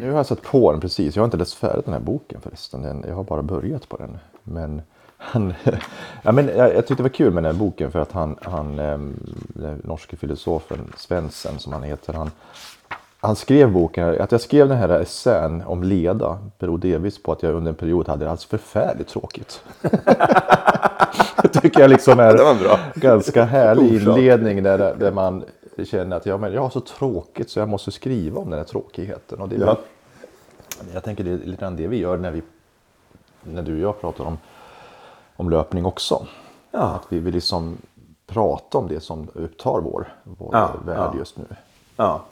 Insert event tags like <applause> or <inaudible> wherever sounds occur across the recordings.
Nu har jag satt på den precis. Jag har inte läst färdigt den här boken förresten. Den, jag har bara börjat på den. Men, han, <laughs> ja, men jag, jag tyckte det var kul med den här boken för att han, han ehm, den norske filosofen Svensson som han heter. Han, han skrev boken, att jag skrev den här essän om leda beror delvis på att jag under en period hade det alltså förfärligt tråkigt. <laughs> det tycker jag liksom är en ganska härlig inledning där, där man känner att ja, men jag har så tråkigt så jag måste skriva om den här tråkigheten. Och det är Ja. Jag tänker det är lite grann det vi gör när, vi, när du och jag pratar om, om löpning också. Ja. Att vi vill liksom prata om det som upptar vår, vår Ja, värld ja. just nu. Ja.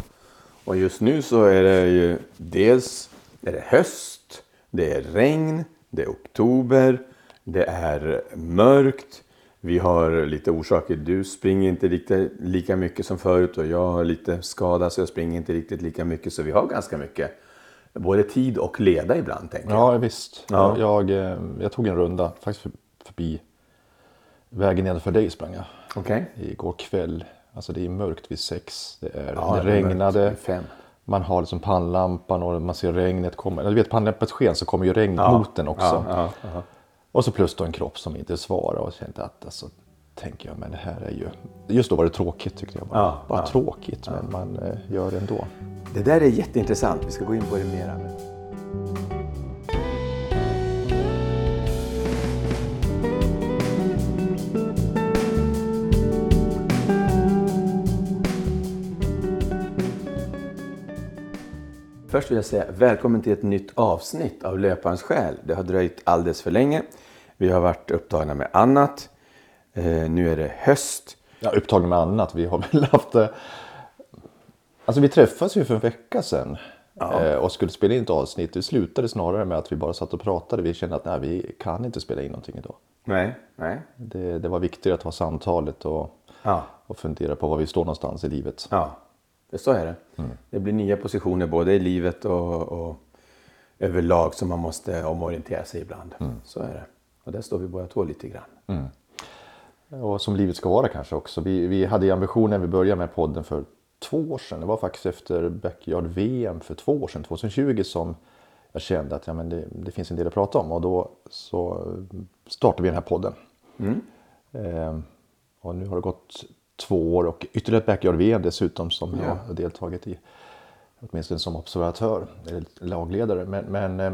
Och just nu så är det ju dels är det höst, det är regn, det är oktober, det är mörkt. Vi har lite orsaker. Du springer inte riktigt lika mycket som förut och jag har lite skada så jag springer inte riktigt lika mycket. Så vi har ganska mycket både tid och leda ibland tänker jag. Ja, visst. Ja. Jag, jag, eh, jag tog en runda faktiskt för- förbi vägen nedanför dig sprang jag Okej. igår kväll. Alltså det är mörkt vid sex. Det, är, Ja, det det regnade. fem. Man har liksom pannlampan och man ser regnet komma. Du vet pannlampans sken så kommer ju regnet mot den också. Ja, ja, ja. Och så plus då en kropp som inte svarar och kände att alltså, tänker jag men det här är ju. Just då var det tråkigt tyckte jag. Bara, Ja, bara ja. tråkigt men man eh, gör det ändå. Det där är jätteintressant. Vi ska gå in på det mera. Först vill jag säga välkommen till ett nytt avsnitt av Löparens själ. Det har dröjt alldeles för länge. Vi har varit upptagna med annat. Eh, nu är det höst. Ja, upptagen med annat. Vi har <laughs> väl haft det. Alltså vi träffades ju för en vecka sedan. eh, Och skulle spela in ett avsnitt. Det slutade snarare med att vi bara satt och pratade. Vi kände att nej, vi kan inte spela in någonting idag. Nej, nej. Det, det var viktigare att ha samtalet och, Ja. och fundera på var vi står någonstans i livet. Ja, det så är det. Det blir nya positioner både i livet och, och överlag som man måste omorientera sig ibland. Så är det. Och där står vi båda två lite grann. Och som livet ska vara kanske också. Vi, vi hade ju ambitionen när vi började med podden för två år sedan. Det var faktiskt efter Backyard-VM för två år sedan, 2020, som jag kände att ja, men det, det finns en del att prata om. Och då så startade vi den här podden. Eh, och nu har det gått två år och ytterligare ett Backyard-VM dessutom som jag har deltagit i. Åtminstone som observatör eller lagledare. Men, men eh,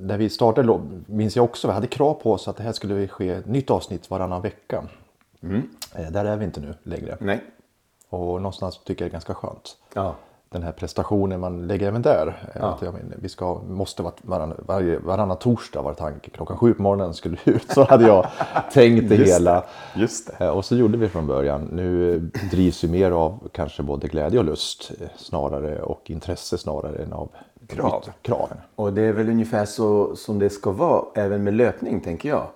när vi startade minns jag också, vi hade krav på oss att det här skulle ske ett nytt avsnitt varannan vecka. Eh, där är vi inte nu längre. Nej. Och någonstans tycker jag det är ganska skönt. Ja. Den här prestationen man lägger även där. eh, Att, jag menar, vi ska, måste vara varann, varje, varannan torsdag var tanken. Klockan sju på morgonen skulle vi ut. Så hade jag <laughs> tänkt det Just det. hela. Just det. Eh, Och så gjorde vi från början. Nu eh, drivs vi mer av kanske både glädje och lust snarare och intresse snarare än av Krav. kraven. Och det är väl ungefär så som det ska vara även med löpning tänker jag.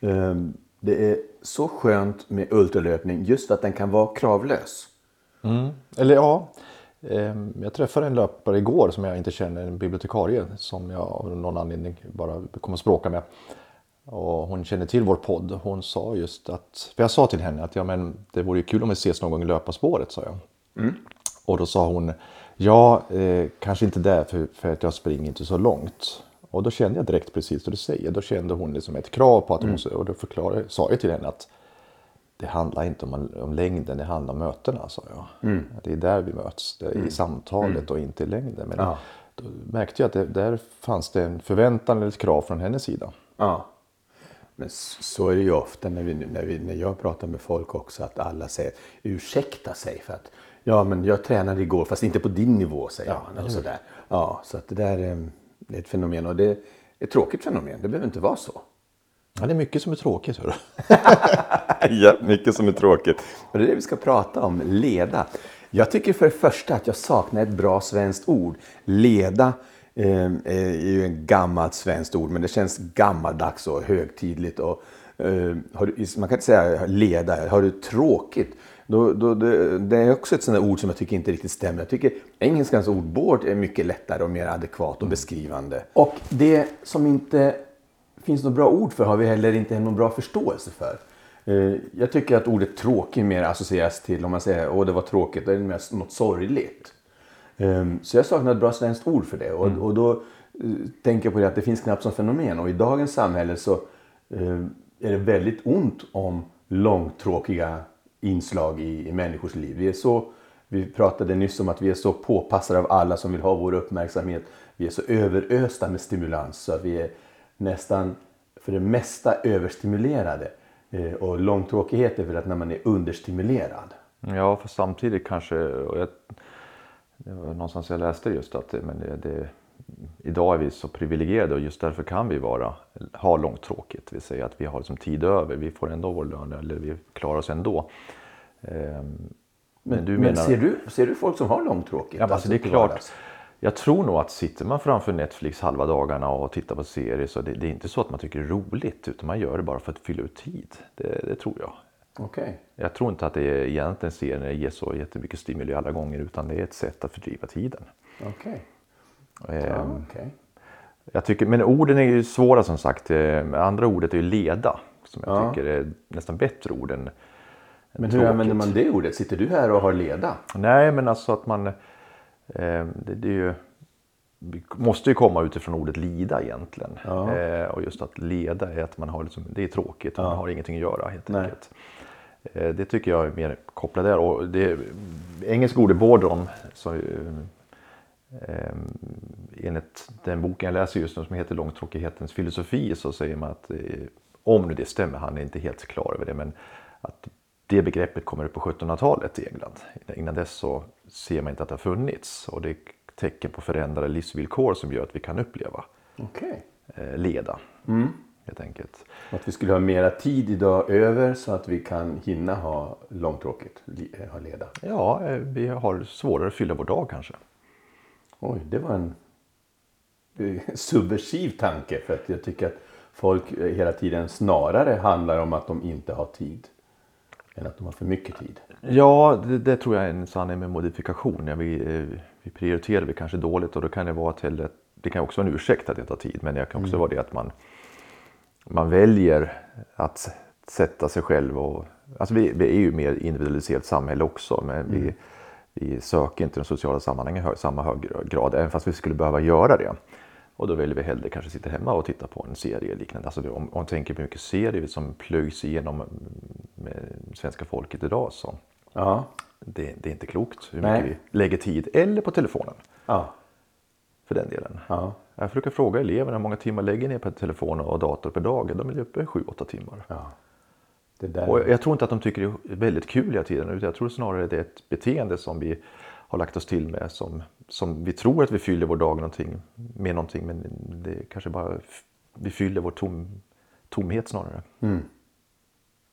Ehm, Det är så skönt med ultralöpning just för att den kan vara kravlös. Eller ja, jag träffade en löpare igår som jag inte känner, en bibliotekarie som jag av någon anledning bara kommer att språka med. Och hon känner till vår podd. Hon sa just att, för jag sa till henne att ja, men det vore ju kul om vi ses någon gång i löparspåret, sa jag. Och då sa hon, ja, eh, kanske inte där för, för att jag springer inte så långt. Och då kände jag direkt precis vad du säger. Då kände hon liksom ett krav på att hon, och då förklarade, sa jag till henne att det handlar inte om, om längden, det handlar om mötena, sa jag. Det är där vi möts, det är i samtalet och inte i längden. Men Ja. då märkte jag att det, där fanns det en förväntan eller ett krav från hennes sida. Ja. Men så är det ju ofta när, vi, när, vi, när jag pratar med folk också att alla säger ursäkta sig för att ja men jag tränade igår fast inte på din nivå säger man. Och sådär. Ja, så att det där är, det är ett fenomen och det är ett tråkigt fenomen. Det behöver inte vara så. Ja, det är mycket som är tråkigt. Hör du. <laughs> ja, mycket som är tråkigt. Och det är det vi ska prata om, leda. Jag tycker för det första att jag saknar ett bra svenskt ord. Leda eh, är ju ett gammalt svenskt ord, men det känns gammaldags och högtidligt. Och, eh, du, man kan inte säga leda, har du tråkigt? Då, då, det, det är också ett sånt ord som jag tycker inte riktigt stämmer. Jag tycker engelskans ordbord är mycket lättare och mer adekvat och beskrivande. Och det som inte finns något bra ord för har vi heller inte någon bra förståelse för. Eh, Jag tycker att ordet tråkig mer associeras till, om man säger åh det var tråkigt, då är det mer något sorgligt. Ehm, Så jag saknar ett bra svenskt ord för det. Och, Mm. och då eh, tänker jag på det att det finns knappt som fenomen. Och i dagens samhälle så eh, är det väldigt ont om långtråkiga inslag i, i människors liv. Vi, är så, vi pratade nyss om att vi är så påpassade av alla som vill ha vår uppmärksamhet. Vi är så överösta med stimulans så att vi är nästan för det mesta överstimulerade. Eh, Och långtråkighet är väl att när man är understimulerad. Ja, för samtidigt kanske, och jag, det var någonstans jag läste just att men det, det, idag är vi så privilegierade och just därför kan vi vara, ha långtråkigt. Vill säga att vi har liksom tid över, vi får ändå vår lön eller vi klarar oss ändå. Ehm, Men, du men menar- ser, du, ser du folk som har långtråkigt? Ja, men alltså det är klart. vardags? Jag tror nog att sitter man framför Netflix halva dagarna och tittar på serier så det, det är inte så att man tycker det är roligt utan man gör det bara för att fylla ut tid. Det, det tror jag. Okej. Jag tror inte att det är egentligen serien ger så jättemycket stimuli alla gånger utan det är ett sätt att fördriva tiden. Okej. Ja, Ehm, okej. Jag tycker, men orden är ju svåra som sagt. Eh, Andra ordet är ju leda som jag Ja. tycker är nästan bättre ord än Men hur tråkigt. använder man det ordet? Sitter du här och har leda? Nej, men alltså att man... Eh, det, det är ju, måste ju komma utifrån ordet lida egentligen. Ja. Eh, och just att leda är att man har liksom, det är tråkigt och man har ingenting att göra helt Nej. enkelt. Eh, det tycker jag är mer kopplat där. Och det, engelska ordet boredom, så, eh, eh, enligt den boken jag läser just nu som heter Långtråkighetens filosofi så säger man att, eh, om nu det stämmer, han är inte helt klar över det, men att det begreppet kommer upp på 1700-talet i England. Innan dess så ser man inte att det har funnits och det är tecken på förändrade livsvillkor som gör att vi kan uppleva Okej. eh, leda. Helt enkelt. Att vi skulle ha mera tid idag över så att vi kan hinna ha långtråkigt, eh, ha leda. Ja, eh, vi har svårare att fylla vår dag kanske. Oj, det var en subversiv tanke. För att jag tycker att folk hela tiden snarare handlar om att de inte har tid. Än att de har för mycket tid. Ja, det, det tror jag är en sanning med modifikation. Ja, vi, eh, vi prioriterar vi kanske dåligt och då kan det vara till det kan också vara en ursäkt att det tar tid. Men det kan också vara det att man, man väljer att sätta sig själv och... Alltså vi, vi är ju mer individualiserat samhälle också. Men vi, vi söker inte de sociala sammanhangen i samma hög grad. Även fast vi skulle behöva göra det. Och då väljer vi hellre kanske sitta hemma och titta på en serie liknande. Alltså om man tänker på hur mycket serier som plöjs igenom med svenska folket idag så Ja. det, det är inte klokt hur Nej. mycket vi lägger tid. Eller på telefonen Ja. för den delen. Ja. Jag brukar fråga eleverna hur många timmar lägger ni på telefon och dator per dag? De är uppe i 7-8 timmar. ja. Och jag tror inte att de tycker det är väldigt kul hela tiden. Utan jag tror snarare det är ett beteende som vi har lagt oss till med. Som, som vi tror att vi fyller vår dag någonting, med någonting. Men det kanske bara vi fyller vår tom, tomhet snarare.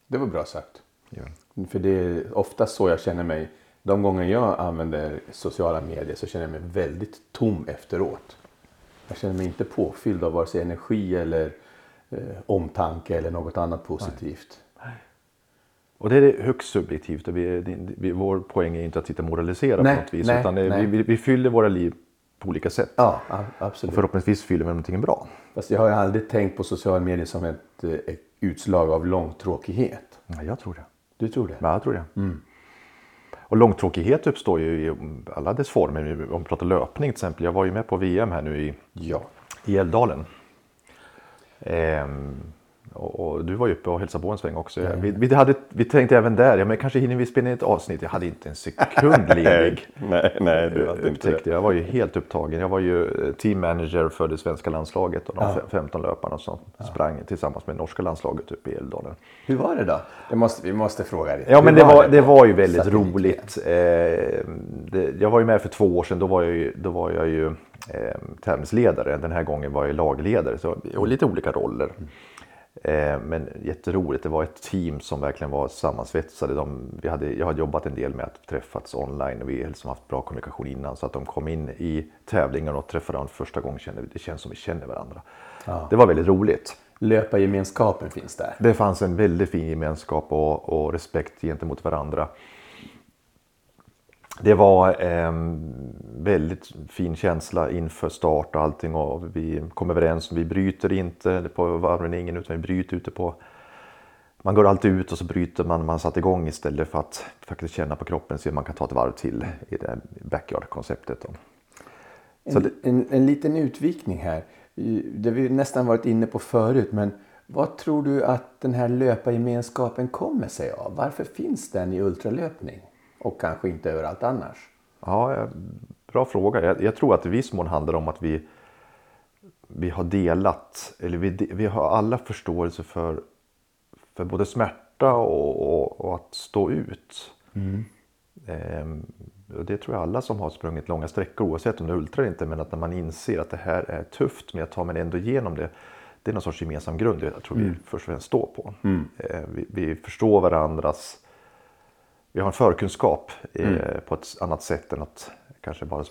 Det var bra sagt. Ja. För det är ofta så jag känner mig. De gånger jag använder sociala medier så känner jag mig väldigt tom efteråt. Jag känner mig inte påfylld av vare sig energi eller eh, omtanke eller något annat positivt. Och det är högst subjektivt. Och vi, vi, vår poäng är inte att sitta och moralisera Nej, på något vis. nej, utan nej. vi, vi, fyller våra liv på olika sätt. Ja, absolut. Och förhoppningsvis fyller vi någonting bra. Fast jag har ju aldrig tänkt på sociala medier som ett, eh, ett utslag av långtråkighet. Ja, jag tror det. Du tror det? Ja, jag tror det. Och långtråkighet uppstår ju i alla dess former. Om vi pratar löpning till exempel. Jag var ju med på VM här nu i, Ja. i Älvdalen. Ehm, och, och du var ju uppe och hälsade på en sväng också. Vi, vi, hade, vi tänkte även där, ja, men kanske hinner vi spela in ett avsnitt. Jag hade inte en sekund <laughs> ledig. Nej, nej du upptäckte. Jag var ju helt upptagen. Jag var ju eh, team manager för det svenska landslaget och de fe- 15 löparna som sprang tillsammans med norska landslaget uppe i Älvdalen. Hur var det då? Det måste, vi måste fråga dig. Ja Hur men det var, det på var ju väldigt satellit? roligt. Eh, det, jag var ju med för två år sedan. Då var jag ju, då var jag ju eh, tävlingsledare. Den här gången var jag lagledare. Så, och lite olika roller. Eh, men jätteroligt. Det var ett team som verkligen var sammansvetsade. De, vi hade, jag hade jobbat en del med att träffats online och vi har liksom haft bra kommunikation innan. Så att de kom in i tävlingen och träffade varandra första gången. Kände, det känns som vi känner varandra. Det var väldigt roligt. Löpargemenskapen finns där. Det fanns en väldigt fin gemenskap och, och respekt gentemot varandra. Det var en väldigt fin känsla inför start och allting och vi kom överens om vi bryter inte på varvningen utan vi bryter ute på man går alltid ut och så bryter man, man satt igång istället för att faktiskt känna på kroppen om man kan ta ett varv till i det här backyard-konceptet. då. Så En, en, en liten utvikning här. Det vi nästan varit inne på förut, men vad tror du att den här löpargemenskapen kommer sig av? Varför finns den i ultralöpning? Och kanske inte överallt annars? Ja, eh, bra fråga. Jag, jag tror att i viss mån handlar det om att vi, vi har delat, eller vi, vi har alla förståelse för, för både smärta och, och, och att stå ut. Ehm, och det tror jag alla som har sprungit långa sträckor, oavsett om det är ultra eller inte, men att när man inser att det här är tufft, men jag tar mig ändå igenom det. Det är någon sorts gemensam grund jag tror vi först och främst står på. Eh, vi, vi förstår varandras vi har en förkunskap eh, på ett annat sätt än att kanske bara...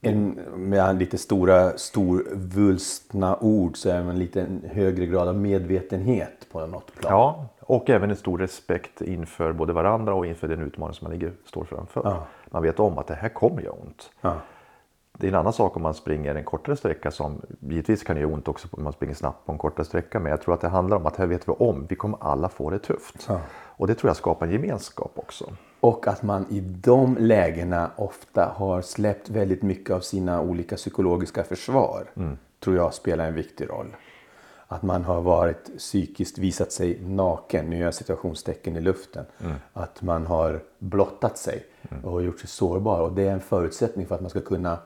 En, med lite stora, storvulstna ord så är en lite högre grad av medvetenhet på något plan. Ja, och även en stor respekt inför både varandra och inför den utmaning som man ligger, står framför. Ja. Man vet om att det här kommer göra ont. Ja. Det är en annan sak om man springer en kortare sträcka som givetvis kan göra ont också om man springer snabbt på en kortare sträcka. Men jag tror att det handlar om att här vet vi om, vi kommer alla få det tufft. Ja. Och det tror jag skapar en gemenskap också. Och att man i de lägena ofta har släppt väldigt mycket av sina olika psykologiska försvar. Tror jag spelar en viktig roll. Att man har varit psykiskt visat sig naken, nu gör jag situationstecken i luften. Att man har blottat sig och gjort sig sårbar. Och det är en förutsättning för att man ska kunna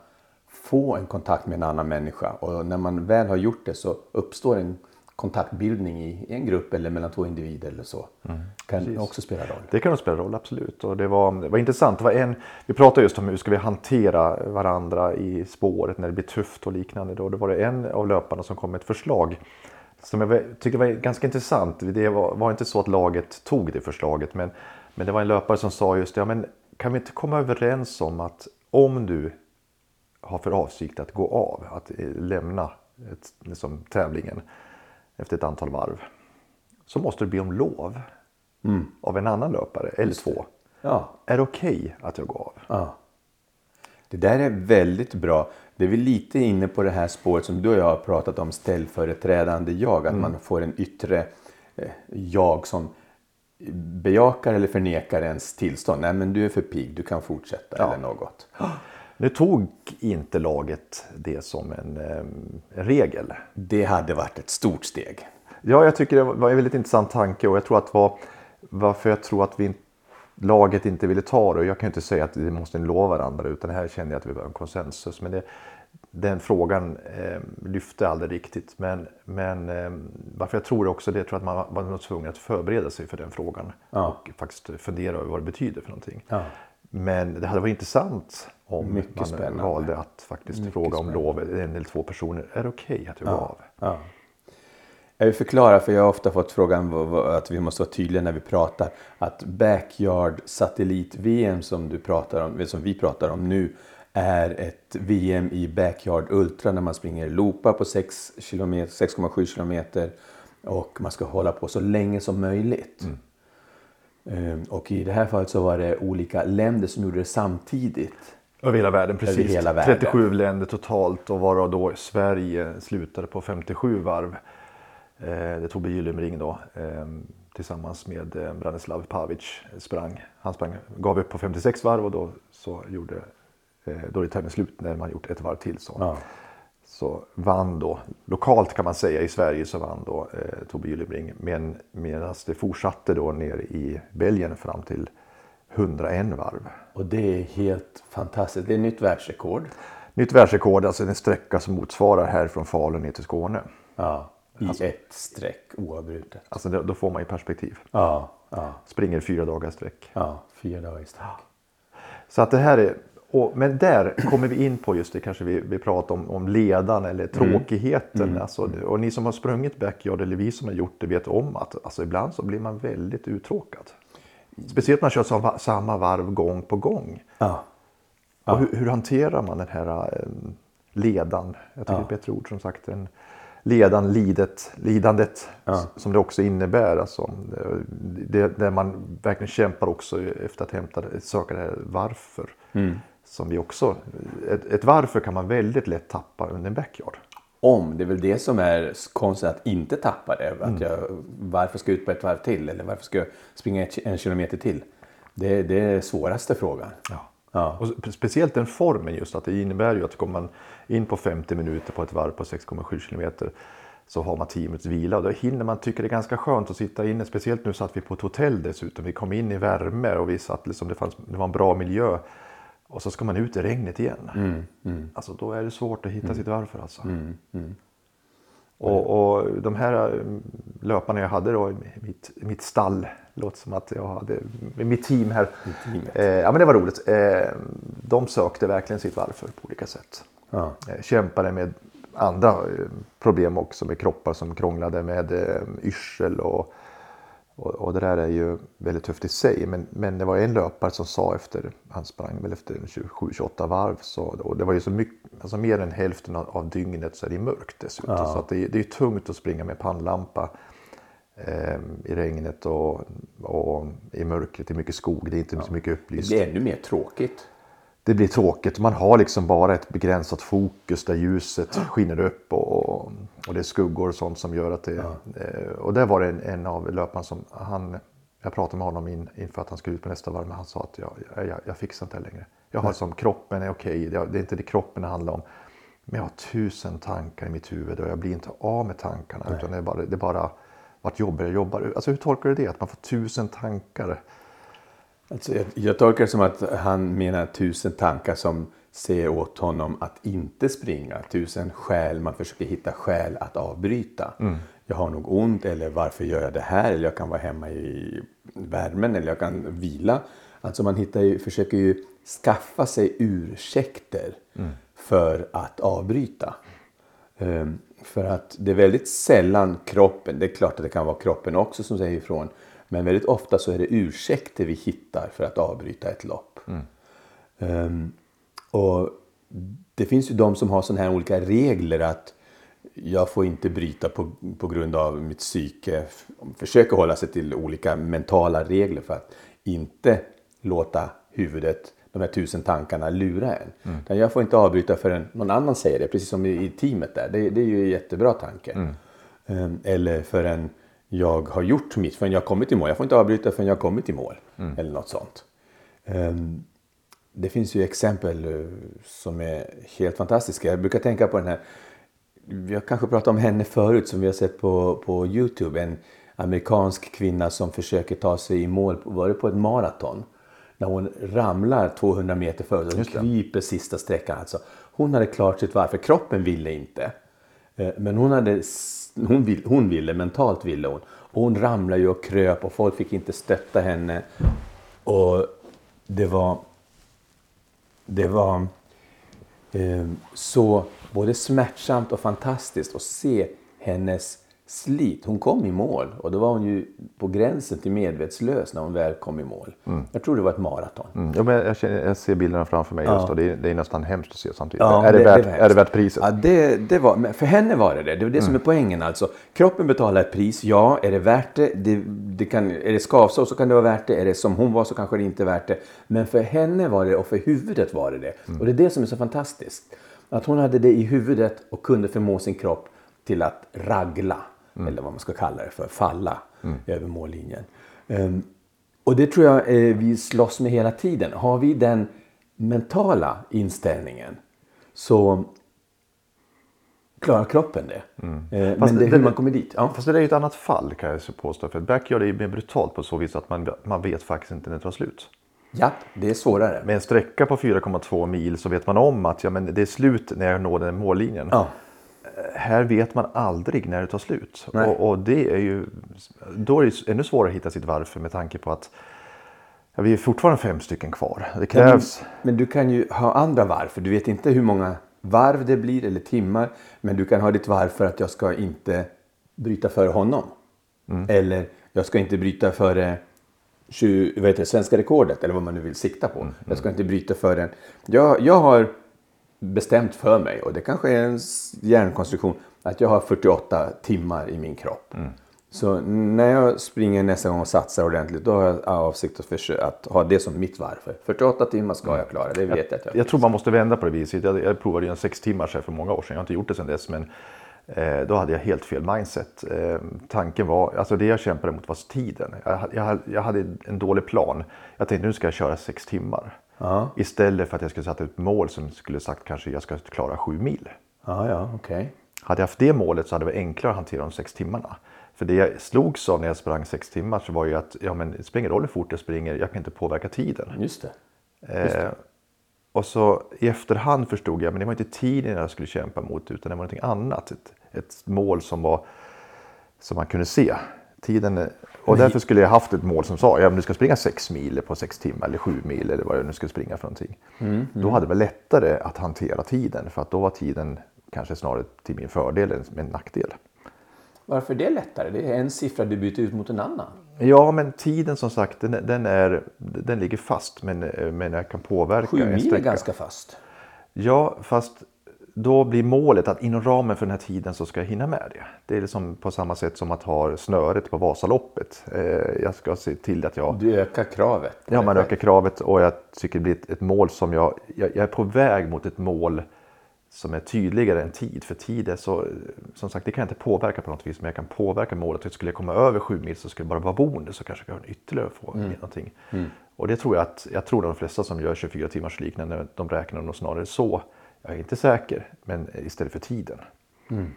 få en kontakt med en annan människa. Och när man väl har gjort det så uppstår en kontaktbildning i en grupp eller mellan två individer eller så. kan också spela roll. Det kan nog spela roll, absolut. Och det var, det var intressant. Det var en, vi pratade just om hur ska vi hantera varandra i spåret när det blir tufft och liknande. Då, då var det en av löparna som kom med ett förslag som jag tyckte var ganska intressant. Det var, var inte så att laget tog det förslaget, men, men det var en löpare som sa just det. Ja, men kan vi inte komma överens om att om du har för avsikt att gå av, att eh, lämna ett, liksom, tävlingen efter ett antal varv, så måste du be om lov av en annan löpare eller två. Ja, Är det okej att jag går av? ja. Det där är väldigt bra. Det är vi lite inne på det här spåret som du och jag har pratat om, ställföreträdande jag. Att man får en yttre eh, jag som bejakar eller förnekar ens tillstånd. Nej men du är för pigg, du kan fortsätta eller något. Nu tog inte laget det som en, eh, en regel. Det hade varit ett stort steg. Ja, jag tycker det var en väldigt intressant tanke och jag tror att var, varför jag tror att vi, laget inte ville ta det. Jag kan inte säga att vi måste lova varandra utan här kände jag att vi behöver en konsensus. Men det, den frågan eh, lyfte aldrig riktigt. Men, men eh, varför jag tror det också det tror att man var tvungen att förbereda sig för den frågan. Ja. Och faktiskt fundera över vad det betyder för någonting. Ja. Men det hade varit intressant om Mycket man spännande. valde att faktiskt Mycket fråga om spännande. lov en eller två personer. Är det okej att jag går av? Ja. Jag vill förklara, för jag har ofta fått frågan att vi måste vara tydliga när vi pratar. Att backyard satellit-VM som, du pratar om, som vi pratar om nu är ett VM i backyard ultra när man springer loopar på 6 kilometer- 6,7 kilometer och man ska hålla på så länge som möjligt. Ehm, Och i det här fallet så var det olika länder som gjorde det samtidigt. Över hela världen, precis. hela världen. 37 länder totalt och varav då Sverige slutade på 57 varv. Eh, det Tobbe Gyllenring då eh, tillsammans med eh, Branislav Pavic sprang. Han sprang, gav upp på 56 varv och då så gjorde eh, då är tävlingen slut när man gjort ett varv till. Så. Ja. så vann då, lokalt kan man säga i Sverige så vann då eh, Tobbe Gyllenring. Men medan det fortsatte då ner i Belgien fram till 101 varv. Och det är helt fantastiskt. Det är nytt världsrekord. Nytt världsrekord, alltså en sträcka som motsvarar här från Falun ner till Skåne. Ja, i ett streck oavbrutet. Alltså då, får man ju perspektiv. Ja, ja, Springer fyra dagar sträck. ja. Fyra dagar i sträck. Så att det här är, och, men där kommer vi in på just det kanske vi, vi pratar om, om ledan eller tråkigheten. Alltså, och ni som har sprungit backyard eller vi som har gjort det vet om att alltså, ibland så blir man väldigt uttråkad. Speciellt när man kör samma, samma varv gång på gång. Ja, Och hur, hur hanterar man den här eh, ledan? Jag tycker det är ett bättre ord som sagt. En ledan, lidet, lidandet s- som det också innebär. Alltså, det, där man verkligen kämpar också efter att hämta, söka det här varför. Som vi också, ett, ett varför kan man väldigt lätt tappa under en backyard. Om. Det är väl det som är konsten att inte tappa det. Att jag, varför ska jag ut på ett varv till? Eller varför ska jag springa en kilometer till? Det, det är svåraste frågan. Ja. Ja. Och spe- speciellt den formen just att det innebär ju att kommer man in på 50 minuter på ett varv på 6,7 kilometer så har man 10 minuters vila och då hinner man tycka det är ganska skönt att sitta inne. Speciellt nu satt vi på ett hotell dessutom. Vi kom in i värme och vi satt liksom, det, fanns, det var en bra miljö. Och så ska man ut i regnet igen. Alltså då är det svårt att hitta sitt varför alltså. Och, och de här eh, löparna jag hade då i mitt, mitt stall, låter som att jag hade mitt team här. Eh, ja men det var roligt. Eh, de sökte verkligen sitt varför på olika sätt. Ja. Eh, kämpade med andra eh, problem också med kroppar som krånglade med eh, yrsel och, och, och det där är ju väldigt tufft i sig. Men, men det var en löpare som sa efter, han sprang väl efter 27-28 varv, så, och det var ju så mycket, alltså mer än hälften av, av dygnet så är det mörkt dessutom. Så att det, är- det är tungt att springa med pannlampa eh, i regnet och, och i mörkret. Det är mycket skog, det är inte så mycket Det upplyst blir ännu mer tråkigt. det blir tråkigt. Man har liksom bara ett begränsat fokus där ljuset skiner upp och, och, det är skuggor och sånt som gör att det... Eh, och där var det en, en av löparna som han... Jag pratade med honom in, inför att han skulle ut på nästa varv men han sa att jag, jag, jag, jag fixar inte det längre. Jag har som kroppen är okej, det, det är inte det kroppen det handlar om. Men jag har tusen tankar i mitt huvud och jag blir inte av med tankarna. Utan det är bara, det är bara vart jobbar jag jobbar. Alltså hur tolkar du det? Att man får tusen tankar? Alltså, jag, jag tolkar det som att han menar tusen tankar som säger åt honom att inte springa. Tusen skäl, man försöker hitta skäl att avbryta. Jag har nog ont eller varför gör jag det här? Eller jag kan vara hemma i värmen eller jag kan vila. Alltså man hittar ju, försöker ju skaffa sig ursäkter för att avbryta. Ehm, För att det är väldigt sällan kroppen, det är klart att det kan vara kroppen också som säger ifrån. Men väldigt ofta så är det ursäkter vi hittar för att avbryta ett lopp. Ehm, och det finns ju de som har sådana här olika regler att jag får inte bryta på, på grund av mitt psyke. Försöker hålla sig till olika mentala regler för att inte låta huvudet, de här tusen tankarna lura en. Utan Jag får inte avbryta förrän någon annan säger det, precis som i, teamet där. Det, det är ju en jättebra tanke. Ehm, Eller förrän jag har gjort mitt, förrän jag har kommit i mål. Jag får inte avbryta förrän jag har kommit i mål. Eller något sånt. Ehm, det finns ju exempel eh, som är helt fantastiska. Jag brukar tänka på den här, vi har kanske pratat om henne förut som vi har sett på, på Youtube. En amerikansk kvinna som försöker ta sig i mål, var det på ett maraton? När hon ramlar 200 meter Just det. kryper sista sträckan. Alltså, hon hade klart sitt varv, för kroppen ville inte. Eh, Men hon, hade, hon, vill, hon ville, mentalt ville hon. Och hon ramlade ju och kröp och folk fick inte stötta henne. Och det var det var eh, så både smärtsamt och fantastiskt att se hennes slit. Hon kom i mål och då var hon ju på gränsen till medvetslös när hon väl kom i mål. Jag tror det var ett maraton. Mm. Ja, men jag, känner, jag ser bilderna framför mig just och det är, det är nästan hemskt att se samtidigt. Ja, är, det, värt, var är det värt priset? Ja, det, det var, men för henne var det det. Det var det som är poängen. Alltså, kroppen betalar ett pris. Ja, är det värt det? det, det kan, är det skavsår så kan det vara värt det. Är det som hon var så kanske det inte är värt det. Men för henne var det och för huvudet var det det. Och det är det som är så fantastiskt. Att hon hade det i huvudet och kunde förmå sin kropp till att ragla. Eller vad man ska kalla det för. Falla över mållinjen. Ehm, och det tror jag eh, vi slåss med hela tiden. Har vi den mentala inställningen så klarar kroppen det. Eh, Fast Men det är det- hur man kommer dit. Ja. Fast det är ju ett annat fall kan jag påstå. För back gör det mer brutalt på så vis att man, man vet faktiskt inte när det tar slut. ja, det är svårare. Med en sträcka på 4,2 mil så vet man om att ja, men det är slut när jag når den mållinjen. Ja. Här vet man aldrig när det tar slut. Och, och det är ju, då är det ännu svårare att hitta sitt varför med tanke på att ja, vi är fortfarande fem stycken kvar. Det krävs... Men du kan ju ha andra varv. För du vet inte hur många varv det blir eller timmar. Men du kan ha ditt varv för att jag ska inte bryta före honom. Eller jag ska inte bryta före 20, vad heter det, svenska rekordet eller vad man nu vill sikta på. Jag ska inte bryta före... Jag, jag har bestämt för mig och det kanske är en hjärnkonstruktion att jag har 48 timmar i min kropp. Så när jag springer nästa gång och satsar ordentligt då har jag avsikt att, försöka, att ha det som mitt varv. 48 timmar ska jag klara, det vet jag att jag Jag tror man måste vända på det viset. Jag, jag provade ju en sex timmars här för många år sedan. Jag har inte gjort det sedan dess. Men eh, då hade jag helt fel mindset. Eh, tanken var, alltså det jag kämpade mot var tiden. Jag, jag, jag hade en dålig plan. Jag tänkte nu ska jag köra sex timmar. Ja. Istället för att jag skulle sätta ett mål som skulle sagt kanske jag ska klara sju mil. Ja, ja, okej. Hade jag haft det målet så hade det varit enklare att hantera de sex timmarna. För det jag slogs av när jag sprang sex timmar så var ju att ja, men det spelar ingen roll hur fort jag springer, jag kan inte påverka tiden. Just det. Eh, och så i efterhand förstod jag, men det var inte tiden jag skulle kämpa mot utan det var någonting annat. Ett, ett mål som var som man kunde se. Tiden, och därför skulle jag haft ett mål som sa, ja men du ska springa sex mil på sex timmar eller sju mil eller vad jag nu ska springa för någonting. Då hade det varit lättare att hantera tiden för att då var tiden kanske snarare till min fördel än en nackdel. Varför är det lättare? Det är en siffra du byter ut mot en annan. Ja, men tiden som sagt, den, den, är, den ligger fast men, men jag kan påverka Sju mil är ganska fast. Ja, fast då blir målet att inom ramen för den här tiden så ska jag hinna med det. Det är liksom på samma sätt som att ha snöret på Vasaloppet. Eh, jag ska se till att jag... Du ökar kravet. Ja, man ökar kravet och jag tycker det blir ett, mål som jag, jag... Är på väg mot ett mål som är tydligare än tid. För tid är så... Som sagt, det kan jag inte påverka på något vis. Men jag kan påverka målet. Skulle jag komma över sju mil så skulle jag bara vara boende. Så kanske jag kan ytterligare få Mm. någonting. Och det tror jag att... Jag tror de flesta som gör 24 timmars liknande. De räknar nog snarare så. Jag är inte säker. Men istället för tiden. Mm.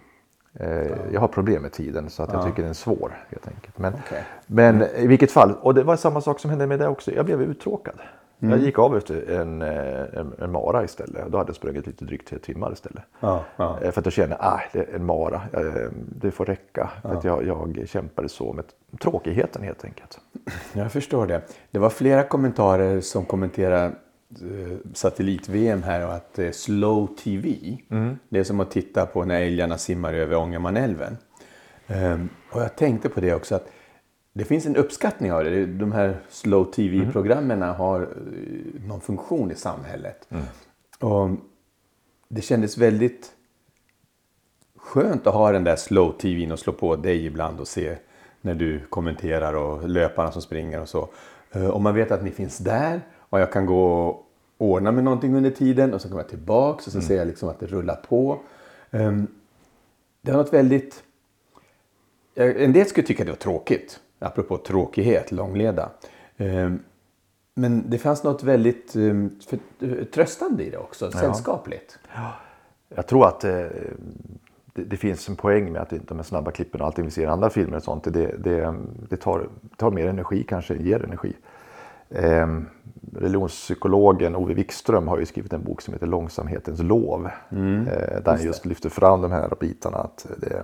Eh, Jag har problem med tiden så att jag tycker den är svår helt enkelt. Men, Okej. men i vilket fall, och det var samma sak som hände med det också. Jag blev uttråkad. Jag gick av efter en, eh, en, en mara istället. Då hade jag sprungit lite drygt tre timmar istället. Ja, ja. Eh, För att jag kände är en mara. Det får räcka. För att jag, jag kämpade så med tråkigheten helt enkelt. Jag förstår det. Det var flera kommentarer som kommenterade satellit-VM här och att eh, slow TV. Det är som att titta på när älgarna simmar över Ångermanälven. Ehm, och jag tänkte på det också att det finns en uppskattning av det. De här slow TV-programmen har eh, någon funktion i samhället. Och det kändes väldigt skönt att ha den där slow tvn och slå på dig ibland och se när du kommenterar och löparna som springer och så. Eh, Och man vet att ni finns där och jag kan gå och ordna med någonting under tiden och så kommer jag tillbaks och så ser jag liksom att det rullar på. Ehm, Det var något väldigt... Ja, En del skulle tycka det var tråkigt, apropå tråkighet, långleda. Ehm, Men det fanns något väldigt ehm, för- tröstande i det också, sällskapligt. Jag tror att eh, det, det finns en poäng med att de här snabba klippen och allting vi ser i andra filmer och sånt. Det, det, det tar, tar mer energi kanske, ger energi. Eh, religionspsykologen Ove Wikström har ju skrivit en bok som heter Långsamhetens lov. eh, där han just lyfter fram de här bitarna. Att det,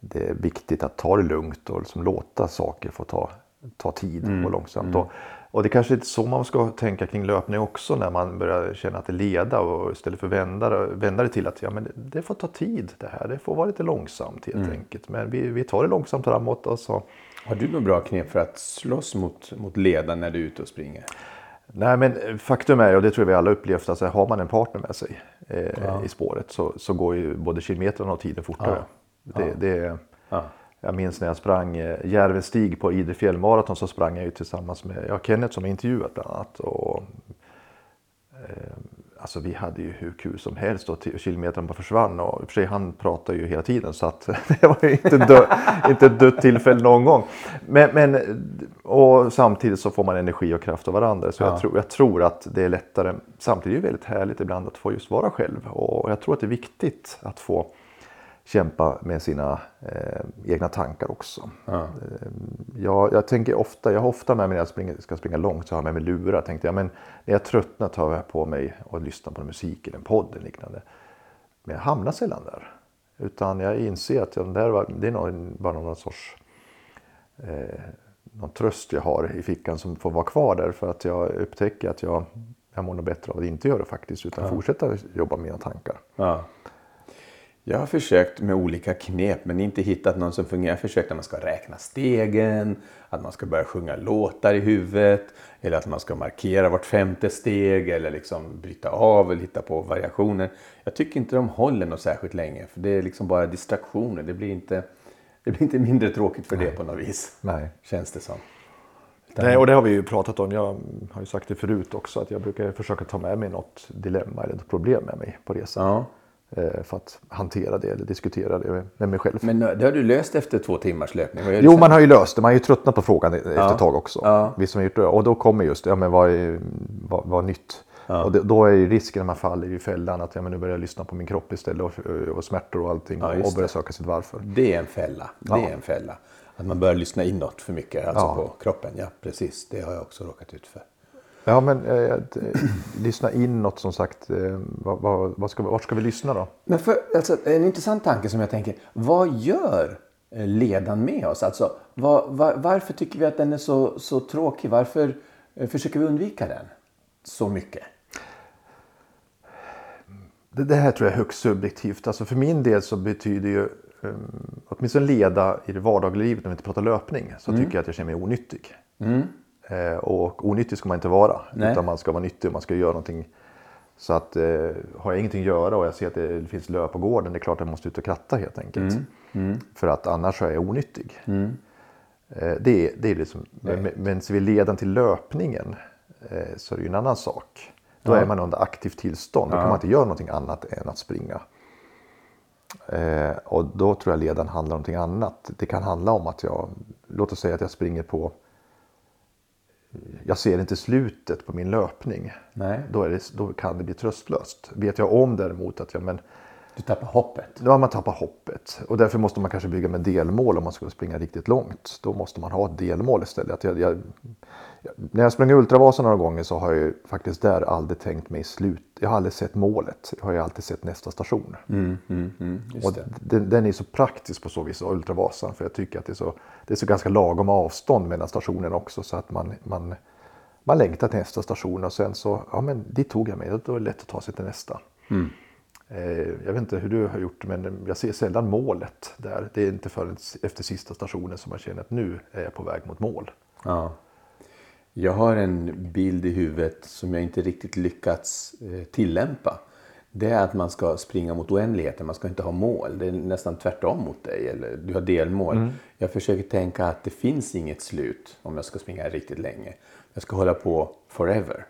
det är viktigt att ta det lugnt och liksom låta saker få ta, ta tid och långsamt. Och, och det kanske är så man ska tänka kring löpning också när man börjar känna att det leda och istället för vända, vända det till att ja, men det, det får ta tid det här. Det får vara lite långsamt helt enkelt. Men vi, vi tar det långsamt framåt och så Har du några bra knep för att slåss mot, mot ledan när du är ute och springer? Nej men faktum är, och det tror jag vi alla upplevt, att har man en partner med sig eh, i spåret så, så går ju både kilometrarna och tiden fortare. Det, det, Ja. Jag minns när jag sprang eh, Järvestig på Idre fjällmaraton så sprang jag ju tillsammans med ja, Kenneth som jag intervjuat bland annat. Och, eh, alltså vi hade ju hur kul som helst och kilometrarna bara försvann. Och i och för sig han pratade ju hela tiden så att <laughs> det var ju inte, dö, <laughs> inte ett dött tillfälle någon gång. Men, men, och samtidigt så får man energi och kraft av varandra. Så jag, tror, jag tror att det är lättare. Samtidigt är det väldigt härligt ibland att få just vara själv. Och jag tror att det är viktigt att få kämpa med sina eh, egna tankar också. Eh, jag, jag tänker ofta, jag har ofta med mig när jag springer, ska springa långt så har jag med mig lurar. Tänkte jag, men när jag tröttnar tar jag på mig och lyssnar på musik eller en podd eller liknande. Men jag hamnar sällan där. Utan jag inser att jag, där var, det är någon, bara någon sorts eh, någon tröst jag har i fickan som får vara kvar där. För att jag upptäcker att jag, jag mår nog bättre av att inte göra det faktiskt. Utan fortsätta jobba med mina tankar. Ja. Jag har försökt med olika knep men inte hittat någon som fungerar. Jag har försökt att man ska räkna stegen, att man ska börja sjunga låtar i huvudet eller att man ska markera vart femte steg eller liksom bryta av eller hitta på variationer. Jag tycker inte de håller något särskilt länge för det är liksom bara distraktioner. Det blir inte, det blir inte mindre tråkigt för det på något vis. Nej. Känns det som. Nej, och det har vi ju pratat om. Jag har ju sagt det förut också att jag brukar försöka ta med mig något dilemma eller ett problem med mig på resan. Ja. Eh, För att hantera det eller diskutera det med mig själv. Men det har du löst efter två timmars löpning? Jo, man har ju löst det. Man har ju tröttnat på frågan efter ett tag också. Ja. Vi som har gjort det. Och då kommer just ja, men vad, är, vad, vad är nytt? Och det, då är ju risken när man faller i fällan att ja, men nu börjar jag lyssna på min kropp istället och, och smärtor och allting Ja, och börja det. söka sitt varför. Det är en fälla. Det är en fälla. Att man börjar lyssna inåt för mycket, alltså Ja. på kroppen. Ja, precis. Det har jag också råkat ut för. Ja, men eh, att, eh, lyssna inåt som sagt. Eh, vad, vad, vad ska, vart ska vi lyssna då? Men för, alltså, en intressant tanke som jag tänker. Vad gör eh, ledan med oss? Alltså, vad, var, varför tycker vi att den är så, så tråkig? Varför eh, försöker vi undvika den så mycket? Det, det här tror jag är högst subjektivt. Alltså för min del så betyder ju um, åtminstone leda i det vardagliga livet när vi inte pratar löpning så Mm. tycker jag att jag känner mig onyttig. Eh, och onyttig ska man inte vara Nej. utan man ska vara nyttig och man ska göra någonting. Så att eh, har jag ingenting att göra och jag ser att det finns lö på gården det är klart att jag måste ut och kratta helt enkelt. Mm. För att annars är jag onyttig. Eh, det, det är liksom, men, men- ser vi ledan till löpningen eh, så är det ju en annan sak. Då är man under aktivt tillstånd. Då kan man inte göra någonting annat än att springa. Eh, och då tror jag ledan handlar om någonting annat. Det kan handla om att jag, låt oss säga att jag springer på, jag ser inte slutet på min löpning. Nej. Då, är det, då kan det bli tröstlöst. Vet jag om däremot att jag, men, Du tappar hoppet. har man tappat hoppet. Och därför måste man kanske bygga med delmål om man ska springa riktigt långt. Då måste man ha ett delmål istället. Att jag, jag, när jag sprang Ultravasan några gånger så har jag ju faktiskt där aldrig tänkt mig slut. Jag har aldrig sett målet. Jag har ju alltid sett nästa station. Mm, mm, mm, Och den, den är så praktisk på så vis, Ultravasan. För jag tycker att det är så, det är så ganska lagom avstånd mellan stationerna också. Så att man, man, man längtar till nästa station och sen så, ja men dit tog jag mig. Då är det lätt att ta sig till nästa. Eh, Jag vet inte hur du har gjort men jag ser sällan målet där. Det är inte förrän efter sista stationen som man känner att nu är jag på väg mot mål. Ja. Jag har en bild i huvudet som jag inte riktigt lyckats eh, tillämpa. Det är att man ska springa mot oändligheten, man ska inte ha mål. Det är nästan tvärtom mot dig, eller du har delmål. Jag försöker tänka att det finns inget slut om jag ska springa riktigt länge. Jag ska hålla på forever,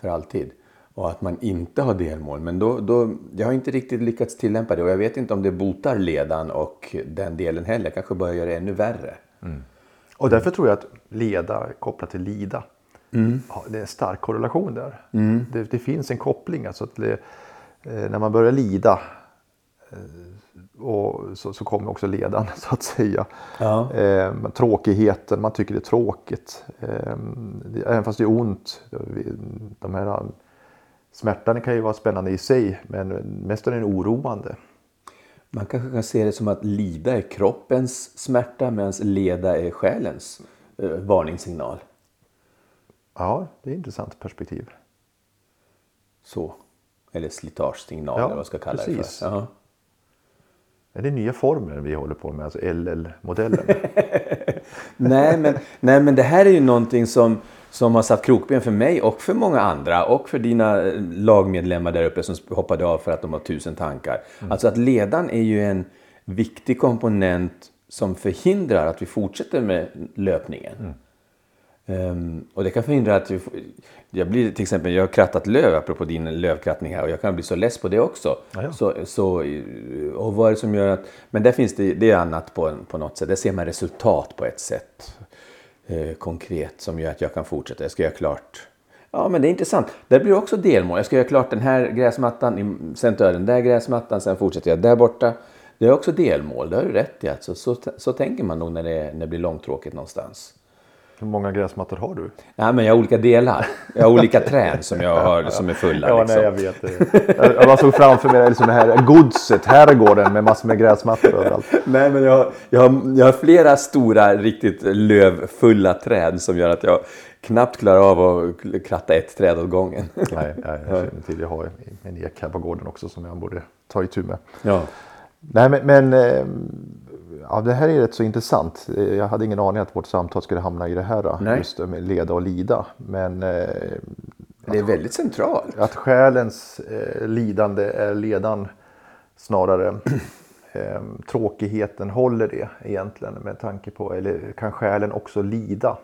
för alltid. Och att man inte har delmål. Men då, då, jag har inte riktigt lyckats tillämpa det och jag vet inte om det botar ledan och den delen heller. Kanske bara gör det ännu värre. Och därför tror jag att leda kopplat till lida. Ja, det är en stark korrelation där. Det, det finns en koppling. Alltså att det, eh, när man börjar lida eh, och så, så kommer också ledan <laughs> så att säga. Ja. Eh, tråkigheten, man tycker det är tråkigt. Eh, det, även fast det är ont. De här, smärtan kan ju vara spännande i sig men mest är den oroande. Man kanske kan se det som att lida är kroppens smärta medan leda är själens eh, varningssignal. Ja, det är ett intressant perspektiv. Så. Eller slitagesignal Ja, eller vad jag ska kalla det precis. för. Ja. Är det nya former vi håller på med, alltså LL-modellen? <laughs> nej, men, nej, men det här är ju någonting som, som har satt krokben för mig och för många andra och för dina eh, lagmedlemmar där uppe som hoppade av för att de har tusen tankar. Alltså att ledan är ju en viktig komponent som förhindrar att vi fortsätter med löpningen. Ehm, och det kan förhindra att får, jag blir till exempel, jag har krattat löv apropå din lövkrattning här och jag kan bli så less på det också. Så, så, och vad är det som gör att, men där finns det, det är annat på, på något sätt. Där ser man resultat på ett sätt eh, konkret som gör att jag kan fortsätta. Jag ska göra klart. Ja, men det är intressant. Där blir det också delmål. Jag ska göra klart den här gräsmattan, sen tar jag den där gräsmattan, sen fortsätter jag där borta. Det är också delmål, det har du rätt i. Alltså. Så, så tänker man nog när det, när det blir långtråkigt någonstans. Hur många gräsmattor har du? Nej, men jag har olika delar. Jag har olika träd som jag har som är fulla. liksom. jag vet det. Jag, bara såg framför mig liksom här godset, herrgården med massor med gräsmattor överallt. Nej, men jag, jag, har, jag har flera stora, riktigt lövfulla träd som gör att jag knappt klarar av att kratta ett träd åt gången. Nej, nej, jag känner till. Jag har en ek här på gården också som jag borde ta itu med. Ja. Nej, men, men eh, ja, det här är rätt så intressant. Jag hade ingen aning att vårt samtal skulle hamna i det här. då, Nej. Just med leda och lida. Men eh, Det är väldigt centralt. att själens eh, lidande är ledan snarare. <clears throat> eh, tråkigheten, håller det egentligen med tanke på, eller kan själen också lida?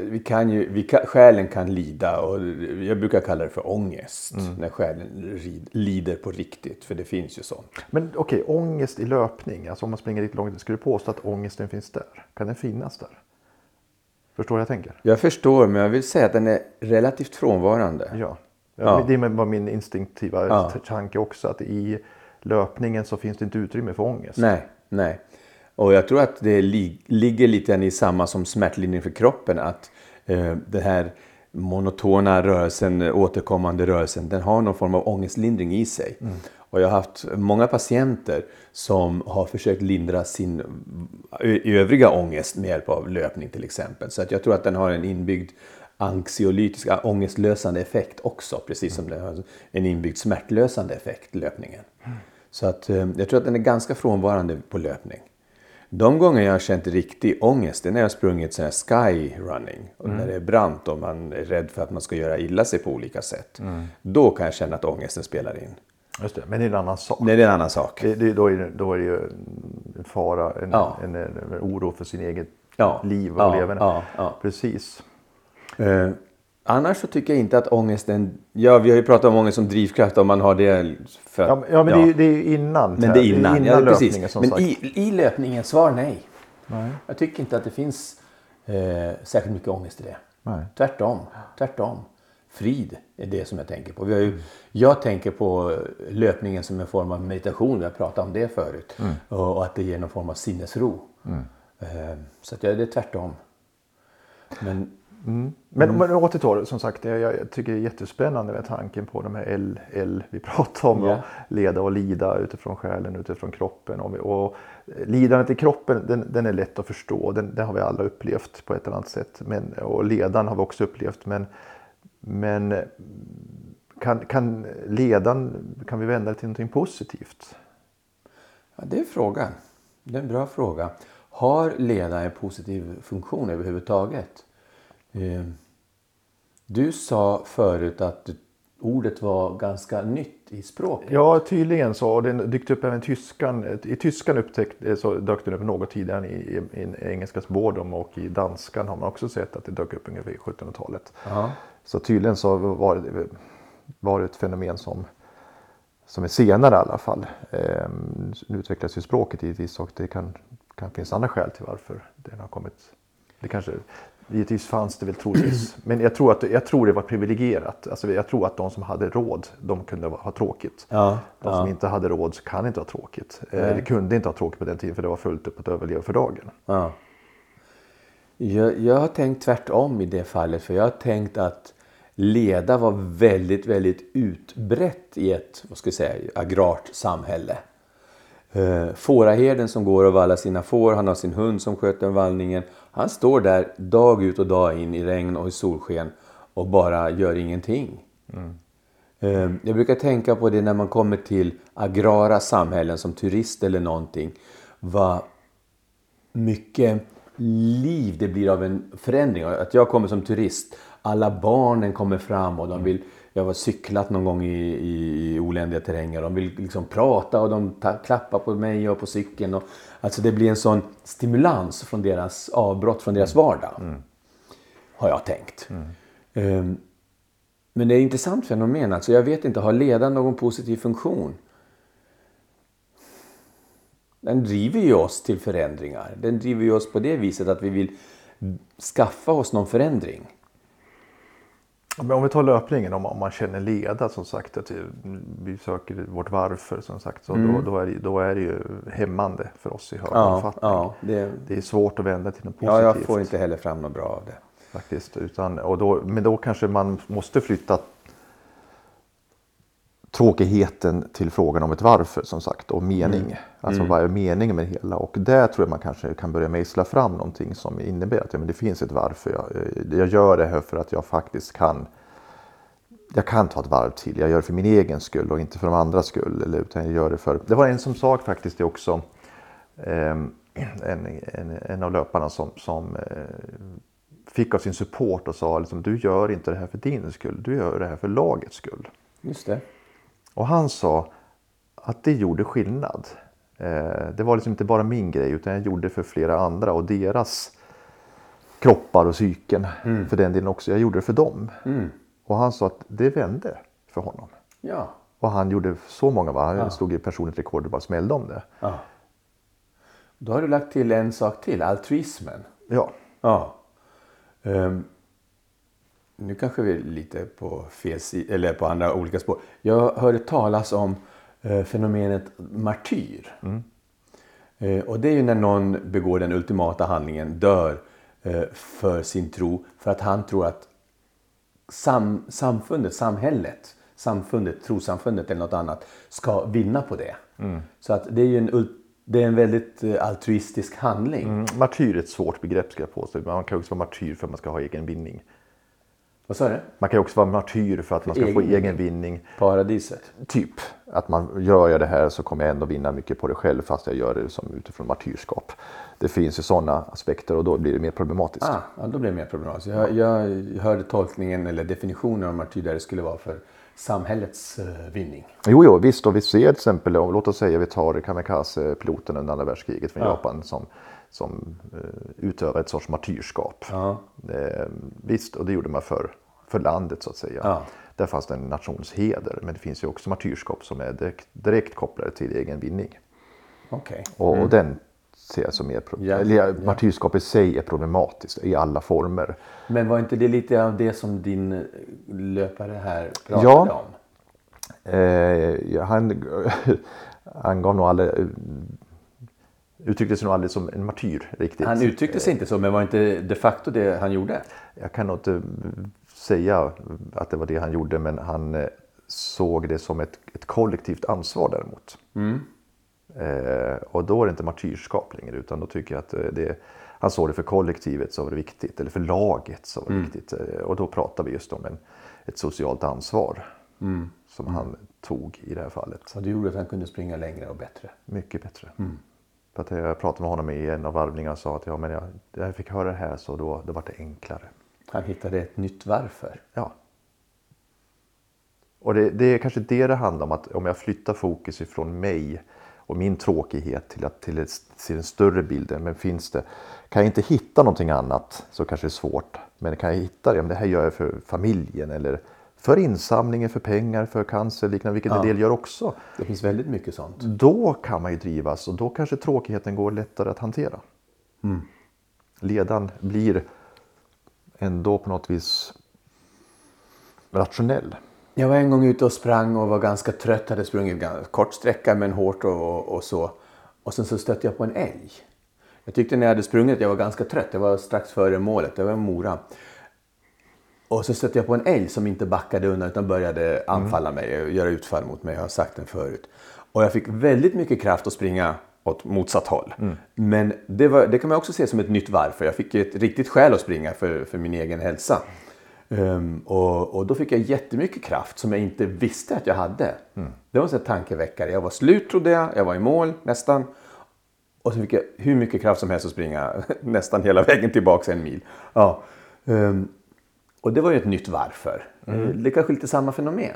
Vi kan ju, vi kan, själen kan lida och jag brukar kalla det för ångest. När själen rid, lider på riktigt, för det finns ju sånt. Men okej, ångest i löpning, alltså om man springer riktigt långt, skulle du påstå att ångesten finns där? Kan den finnas där? Förstår jag tänker? Jag förstår, men jag vill säga att den är relativt frånvarande. Ja. Ja. Det var min instinktiva Ja. tanke också, att i löpningen så finns det inte utrymme för ångest. Nej, nej. Och jag tror att det li- ligger lite i samma som smärtlindring för kroppen. Att eh, den här monotona rörelsen, återkommande rörelsen, den har någon form av ångestlindring i sig. Och jag har haft många patienter som har försökt lindra sin övriga ångest med hjälp av löpning till exempel. Så att jag tror att den har en inbyggd anxiolytisk, ångestlösande effekt också. Precis som den har en inbyggd smärtlösande effekt, löpningen. Så att eh, jag tror att den är ganska frånvarande på löpning. De gånger jag har känt riktig ångest, det är när jag har sprungit sån här sky running. Och när det är brant och man är rädd för att man ska göra illa sig på olika sätt. Då kan jag känna att ångesten spelar in. Just det, men det är en annan sak. Det är en annan sak. Det, det, då, är det, då är det ju en fara, en, Ja. en, en, en oro för sin eget Ja. liv och Ja, leverne. ja. Precis. Eh, annars så tycker jag inte att ångesten... Ja, vi har ju pratat om ångest som drivkraft om man har det för Ja, men- ja men Det, är, det är innan. Men det är innan, ja, löpningen precis. som Men sagt. i, i löpningen, svar nej. Nej. Jag tycker inte att det finns eh, särskilt mycket ångest i det. Nej. Tvärtom, tvärtom. Frid är det som jag tänker på. Vi har ju, jag tänker på löpningen som en form av meditation. Vi har pratat om det förut. Och, och att det ger någon form av sinnesro. Eh, så att jag, det är tvärtom. Men Men, men återtar, som sagt, jag, jag tycker det är jättespännande med tanken på de här L, L vi <laughs> pratar om. Och leda och lida utifrån själen, utifrån kroppen. Och, och lidandet i kroppen, den, den är lätt att förstå. Den, den har vi alla upplevt på ett eller annat sätt. Men, och ledan har vi också upplevt. Men, men kan, kan ledan, kan vi vända det till någonting positivt? Ja, det är frågan. Det är en bra fråga. Har leda en positiv funktion överhuvudtaget? Eh, Du sa förut att ordet var ganska nytt i språket. Ja, tydligen så. Och den dykt upp även i tyskan. I tyskan upptäckte, så dök den upp något tidigare än i, i, i engelska spårdom och i danskan har man också sett att det dök upp ungefär i 1700-talet. Ja. Så tydligen så var det, var det ett fenomen som, som är senare i alla fall. Ehm, nu utvecklas ju språket givetvis och det kan, kan finnas andra skäl till varför den har kommit. Det kanske, givetvis fanns det väl troligtvis. <clears throat> Men jag tror, att, jag tror det var privilegierat. Alltså jag tror att de som hade råd, de kunde ha tråkigt. Ja, De som inte hade råd kan inte ha tråkigt. Eh, Eller kunde inte ha tråkigt på den tiden för det var fullt upp att överleva för dagen. Ja. Jag, jag har tänkt tvärtom i det fallet. För jag har tänkt att leda var väldigt, väldigt utbrett i ett vad ska jag säga, agrart samhälle. Eh, fåraherden som går och vallar sina får, han har sin hund som sköter vallningen. Han står där dag ut och dag in i regn och i solsken och bara gör ingenting. Eh, Jag brukar tänka på det när man kommer till agrara samhällen som turist eller någonting. Vad mycket liv det blir av en förändring. Att jag kommer som turist, alla barnen kommer fram och de vill jag har cyklat någon gång i, i, i oländiga terränger. De vill liksom prata och de ta, klappar på mig och på cykeln. Och, alltså det blir en sån stimulans från deras avbrott från deras vardag. Har jag tänkt. Ehm, men det är ett intressant fenomen. Alltså jag vet inte, har ledan någon positiv funktion? Den driver ju oss till förändringar. Den driver ju oss på det viset att vi vill skaffa oss någon förändring. Men om vi tar löpningen, om, om man känner leda som sagt, att vi söker vårt varför som sagt, så då, då, är det, då är det ju hämmande för oss i hög Ja, omfattning. ja, det, Det är svårt att vända till något positivt. ja, jag får inte heller fram något bra av det. faktiskt. Utan, och då, men då kanske man måste flytta tråkigheten till frågan om ett varför som sagt och mening. Alltså vad är meningen med det hela? Och där tror jag man kanske kan börja mejsla fram någonting som innebär att ja, men det finns ett varför. Jag, jag gör det här för att jag faktiskt kan jag kan ta ett varv till. Jag gör det för min egen skull och inte för de andras skull. Eller, utan jag gör det för... Det var en som sa faktiskt det också. ehm, en, en, en av löparna som, som eh, fick av sin support och sa liksom, du gör inte det här för din skull. Du gör det här för lagets skull. Just det. Och han sa att det gjorde skillnad. Eh, det var liksom inte bara min grej utan jag gjorde det för flera andra och deras kroppar och psyken för den delen också. Jag gjorde det för dem. Och han sa att det vände för honom. Ja. Och han gjorde så många, va? han stod i personligt rekord och bara smällde om det. ja. Då har du lagt till en sak till, altruismen. Ja, Ja. Ehm, nu kanske vi är lite på fel eller på andra olika spår. Jag hörde talas om eh, fenomenet martyr. Eh, och det är ju när någon begår den ultimata handlingen, dör eh, för sin tro, för att han tror att sam, samfundet, samhället, samfundet, trosamfundet eller något annat ska vinna på det. Så att det är ju en, det är en väldigt eh, altruistisk handling. Mm, martyr är ett svårt begrepp ska jag påstå. Man kan också vara martyr för att man ska ha egen vinning. Vad sa du? Man kan också vara martyr för att man ska få egen egen vinning. Paradiset. Typ att man gör jag det här så kommer jag ändå vinna mycket på det själv fast jag gör det som utifrån martyrskap. Det finns ju sådana aspekter och då blir det mer problematiskt. Ah, ja, då blir det mer problematiskt. Jag, jag hörde tolkningen eller definitionen av martyr där det skulle vara för samhällets eh, vinning. Jo, jo, visst. Och vi ser till exempel, om, låt oss säga vi tar kamikaze-piloten under andra världskriget från Japan som, som eh, utövar ett sorts martyrskap. Ja. Eh, visst, och det gjorde man för, för landet så att säga. Ja. Där fanns det en nationsheder. Men det finns ju också martyrskap som är direkt, direkt kopplade till egen vinning. Okej. Och, och den ser jag som mer pro- Mm. Ja. Martyrskap i sig är problematiskt i alla former. Men var inte det lite av det som din eh, löpare här pratade Ja. om? Eh, han, <laughs> han gav nog aldrig, uttryckte sig nog aldrig som en martyr riktigt. Han uttryckte sig inte så, men var inte de facto det han gjorde? Jag kan nog inte säga att det var det han gjorde men han eh, såg det som ett, ett kollektivt ansvar däremot. Eh, och då är det inte martyrskap längre utan då tycker jag att eh, det, han såg det för kollektivet så var det viktigt eller för laget så var det viktigt. Eh, och då pratar vi just om en, ett socialt ansvar som han tog i det här fallet. Så det gjorde att han kunde springa längre och bättre. Mycket bättre. För att jag pratade med honom i en av varvningarna och sa att ja, men jag, jag fick höra det här så då, då var det enklare. Han hittade ett nytt varför. Ja. Och det, det är kanske det det handlar om, att om jag flyttar fokus ifrån mig och min tråkighet till att till ett, se den större bilden. Men finns det, kan jag inte hitta någonting annat så kanske det är svårt. Men kan jag hitta det, om det här gör jag för familjen eller för insamlingen, för pengar, för cancer, liknande, vilket en del gör också. Det finns väldigt mycket sånt. Då kan man ju drivas och då kanske tråkigheten går lättare att hantera. Ledan blir ändå på något vis rationell. Jag var en gång ute och sprang och var ganska trött. Hade sprungit ganska kort sträcka men hårt och, och, och så. Och sen så stötte jag på en älg. Jag tyckte när jag hade sprungit att jag var ganska trött. Jag var strax före målet. Det var Mora. Och så stötte jag på en älg som inte backade undan utan började anfalla mig. Göra utfall mot mig. Jag har sagt den förut. Och jag fick väldigt mycket kraft att springa åt motsatt håll. Men det, var, det kan man också se som ett nytt varför. Jag fick ett riktigt skäl att springa för, för min egen hälsa. Ehm, och, och då fick jag jättemycket kraft som jag inte visste att jag hade. Det var en sån tankeväckare. Jag var slut trodde jag. Jag var i mål nästan. Och så fick jag hur mycket kraft som helst att springa <laughs> nästan hela vägen tillbaka en mil. Ja. Ehm, och det var ju ett nytt varför. Mm. Det är kanske lite samma fenomen.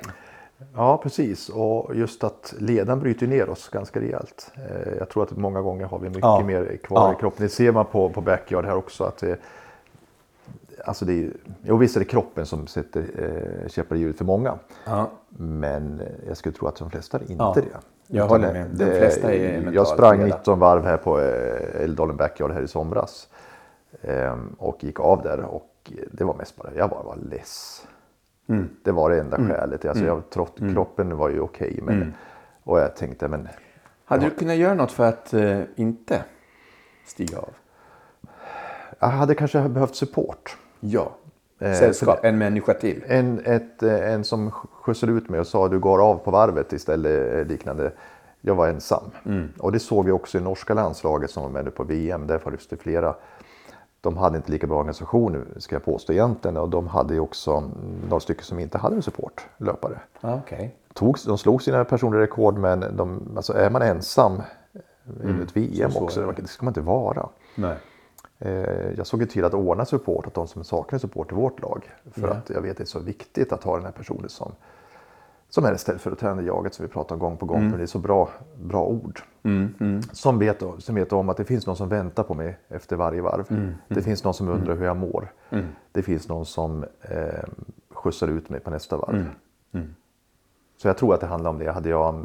Ja, precis. Och just att ledan bryter ner oss ganska rejält. Eh, Jag tror att många gånger har vi mycket Ja. mer kvar Ja. i kroppen. Det ser man på, på backyard här också. Att det, alltså det är, jo, visst är det kroppen som sätter eh, käppar i hjulet för många. Ja. Men eh, jag skulle tro att de flesta är inte det. Jag håller med. De det- flesta är mentalt Jag sprang leda. 19 varv här på eh, Älvdalen Backyard här i somras. Ehm, och gick av där och det var mest bara, jag bara var less. Mm. Det var det enda skälet. Alltså jag, trott, Kroppen var ju okej. men, Mm. Och jag tänkte, men Hade du kunnat göra något för att eh, inte stiga av? jag hade kanske behövt support. Ja. Eh, Sällskap, en människa till. En, ett, eh, en som skjutsade ut mig och sa du går av på varvet istället eh, liknande. Jag var ensam. Och det såg vi också i norska landslaget som var med på VM. Där fanns det flera. De hade inte lika bra organisation ska jag påstå egentligen. Och de hade ju också några stycken som inte hade en support, löpare. Ah, Okej. Tog, de slog sina personliga rekord men de, alltså är man ensam mm. ett VM så också, är det. det ska man inte vara. Nej. Eh, Jag såg ju till att ordna support åt de som saknar support i vårt lag. För Ja. att jag vet att det är så viktigt att ha den här personen som, som är det ställföreträdande jaget som vi pratar om gång på gång. För det är så bra, bra ord. Som, vet, som vet om att det finns någon som väntar på mig efter varje varv. Det finns någon som undrar hur jag mår. Det finns någon som eh, skjutsar ut mig på nästa varv. Så jag tror att det handlar om det. Hade jag,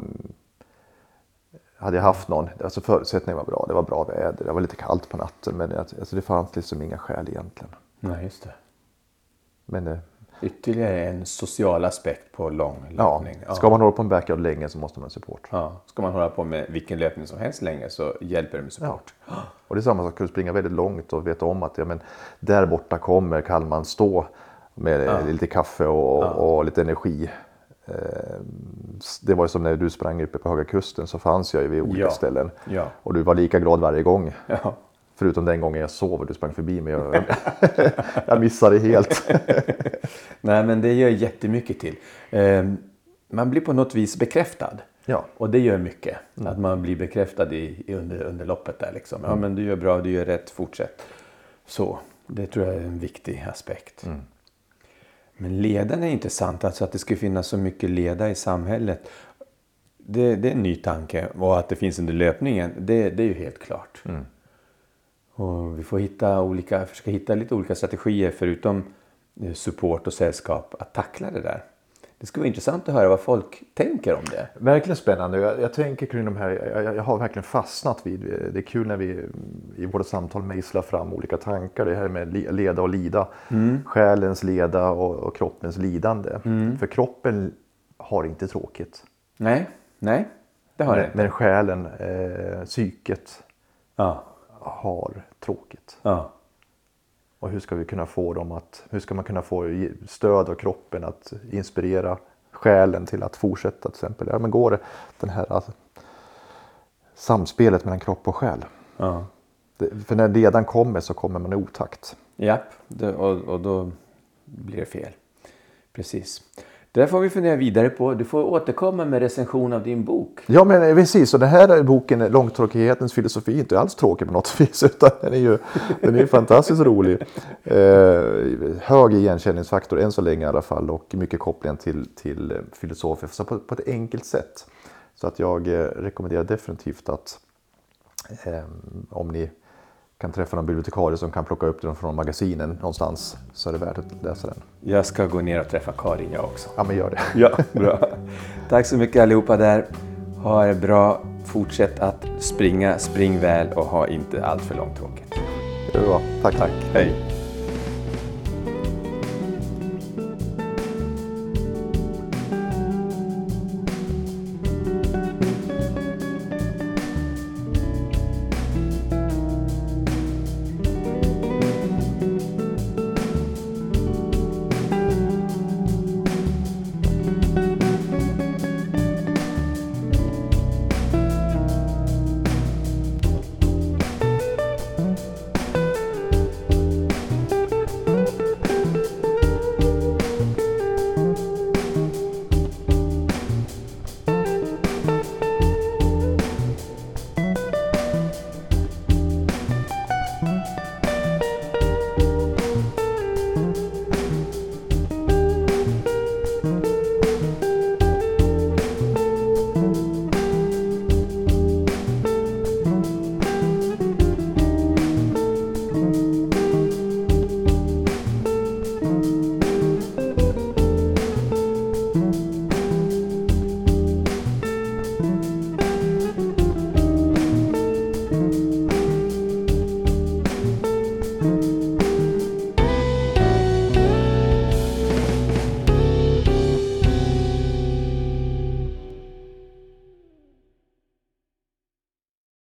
hade jag haft någon, alltså förutsättningarna var bra. Det var bra väder, det var lite kallt på natten. Men alltså det fanns liksom inga skäl egentligen. Nej, just det. Men eh, Ytterligare en social aspekt på lång ja, löpning. ska man hålla på en backyard länge så måste man ha support. Ja. Ska man hålla på med vilken löpning som helst länge så hjälper det med Ja. support. Och det är samma sak, kan du springa väldigt långt och veta om att ja, men där borta kommer Kalman stå med lite kaffe och, och lite energi. Eh, Det var ju som när du sprang uppe på Höga Kusten så fanns jag ju vid olika Ja. ställen. Ja. Och du var lika glad varje gång. Förutom den gången jag sov och du sprang förbi mig. Jag, <laughs> jag missade helt. <laughs> Nej, men det gör jättemycket till. Eh, man blir på något vis bekräftad. Ja. Och det gör mycket. Att man blir bekräftad i, i under, under loppet där liksom. Ja, men du gör bra, du gör rätt, fortsätt. Så, det tror jag är en viktig aspekt. Men ledaren är intressant, alltså att det ska finnas så mycket leda i samhället. Det, det är en ny tanke. Och att det finns under löpningen, det, det är ju helt klart. Och vi får hitta olika, försöka hitta lite olika strategier förutom eh, support och sällskap att tackla det där. Det skulle vara intressant att höra vad folk tänker om det. Verkligen spännande. Jag, jag tänker kring de här, jag, jag har verkligen fastnat vid, det är kul när vi i våra samtal mejslar fram olika tankar. Det här med leda och lida. Själens leda och, och kroppens lidande. För kroppen har inte tråkigt. Nej, nej, det har Men, det. men själen, eh, psyket Ja, har tråkigt. ja, Och hur ska vi kunna få dem att, hur ska man kunna få stöd av kroppen att inspirera själen till att fortsätta till exempel. Ja men går det den här alltså, samspelet mellan kropp och själ. ja. Det, för när ledan kommer så kommer man i otakt. Japp, det, och, och då blir det fel. Precis. Det där får vi fundera vidare på. Du får återkomma med recension av din bok. Ja men eh, precis, och den här boken eh, Långtråkighetens filosofi är inte alls tråkig på något <laughs> vis utan den är ju den är fantastiskt rolig. Eh, hög igenkänningsfaktor än så länge i alla fall och mycket kopplingar till, till eh, filosofer så på, på ett enkelt sätt. Så att jag eh, rekommenderar definitivt att eh, om ni kan träffa någon bibliotekarie som kan plocka upp den från magasinen någonstans så är det värt att läsa den. Jag ska gå ner och träffa Karin jag också. Ja men gör det. Ja, bra. Tack så mycket allihopa där. Ha det bra. Fortsätt att springa, spring väl och ha inte allt för långtråkigt. Det var bra. Tack. Tack. Hej.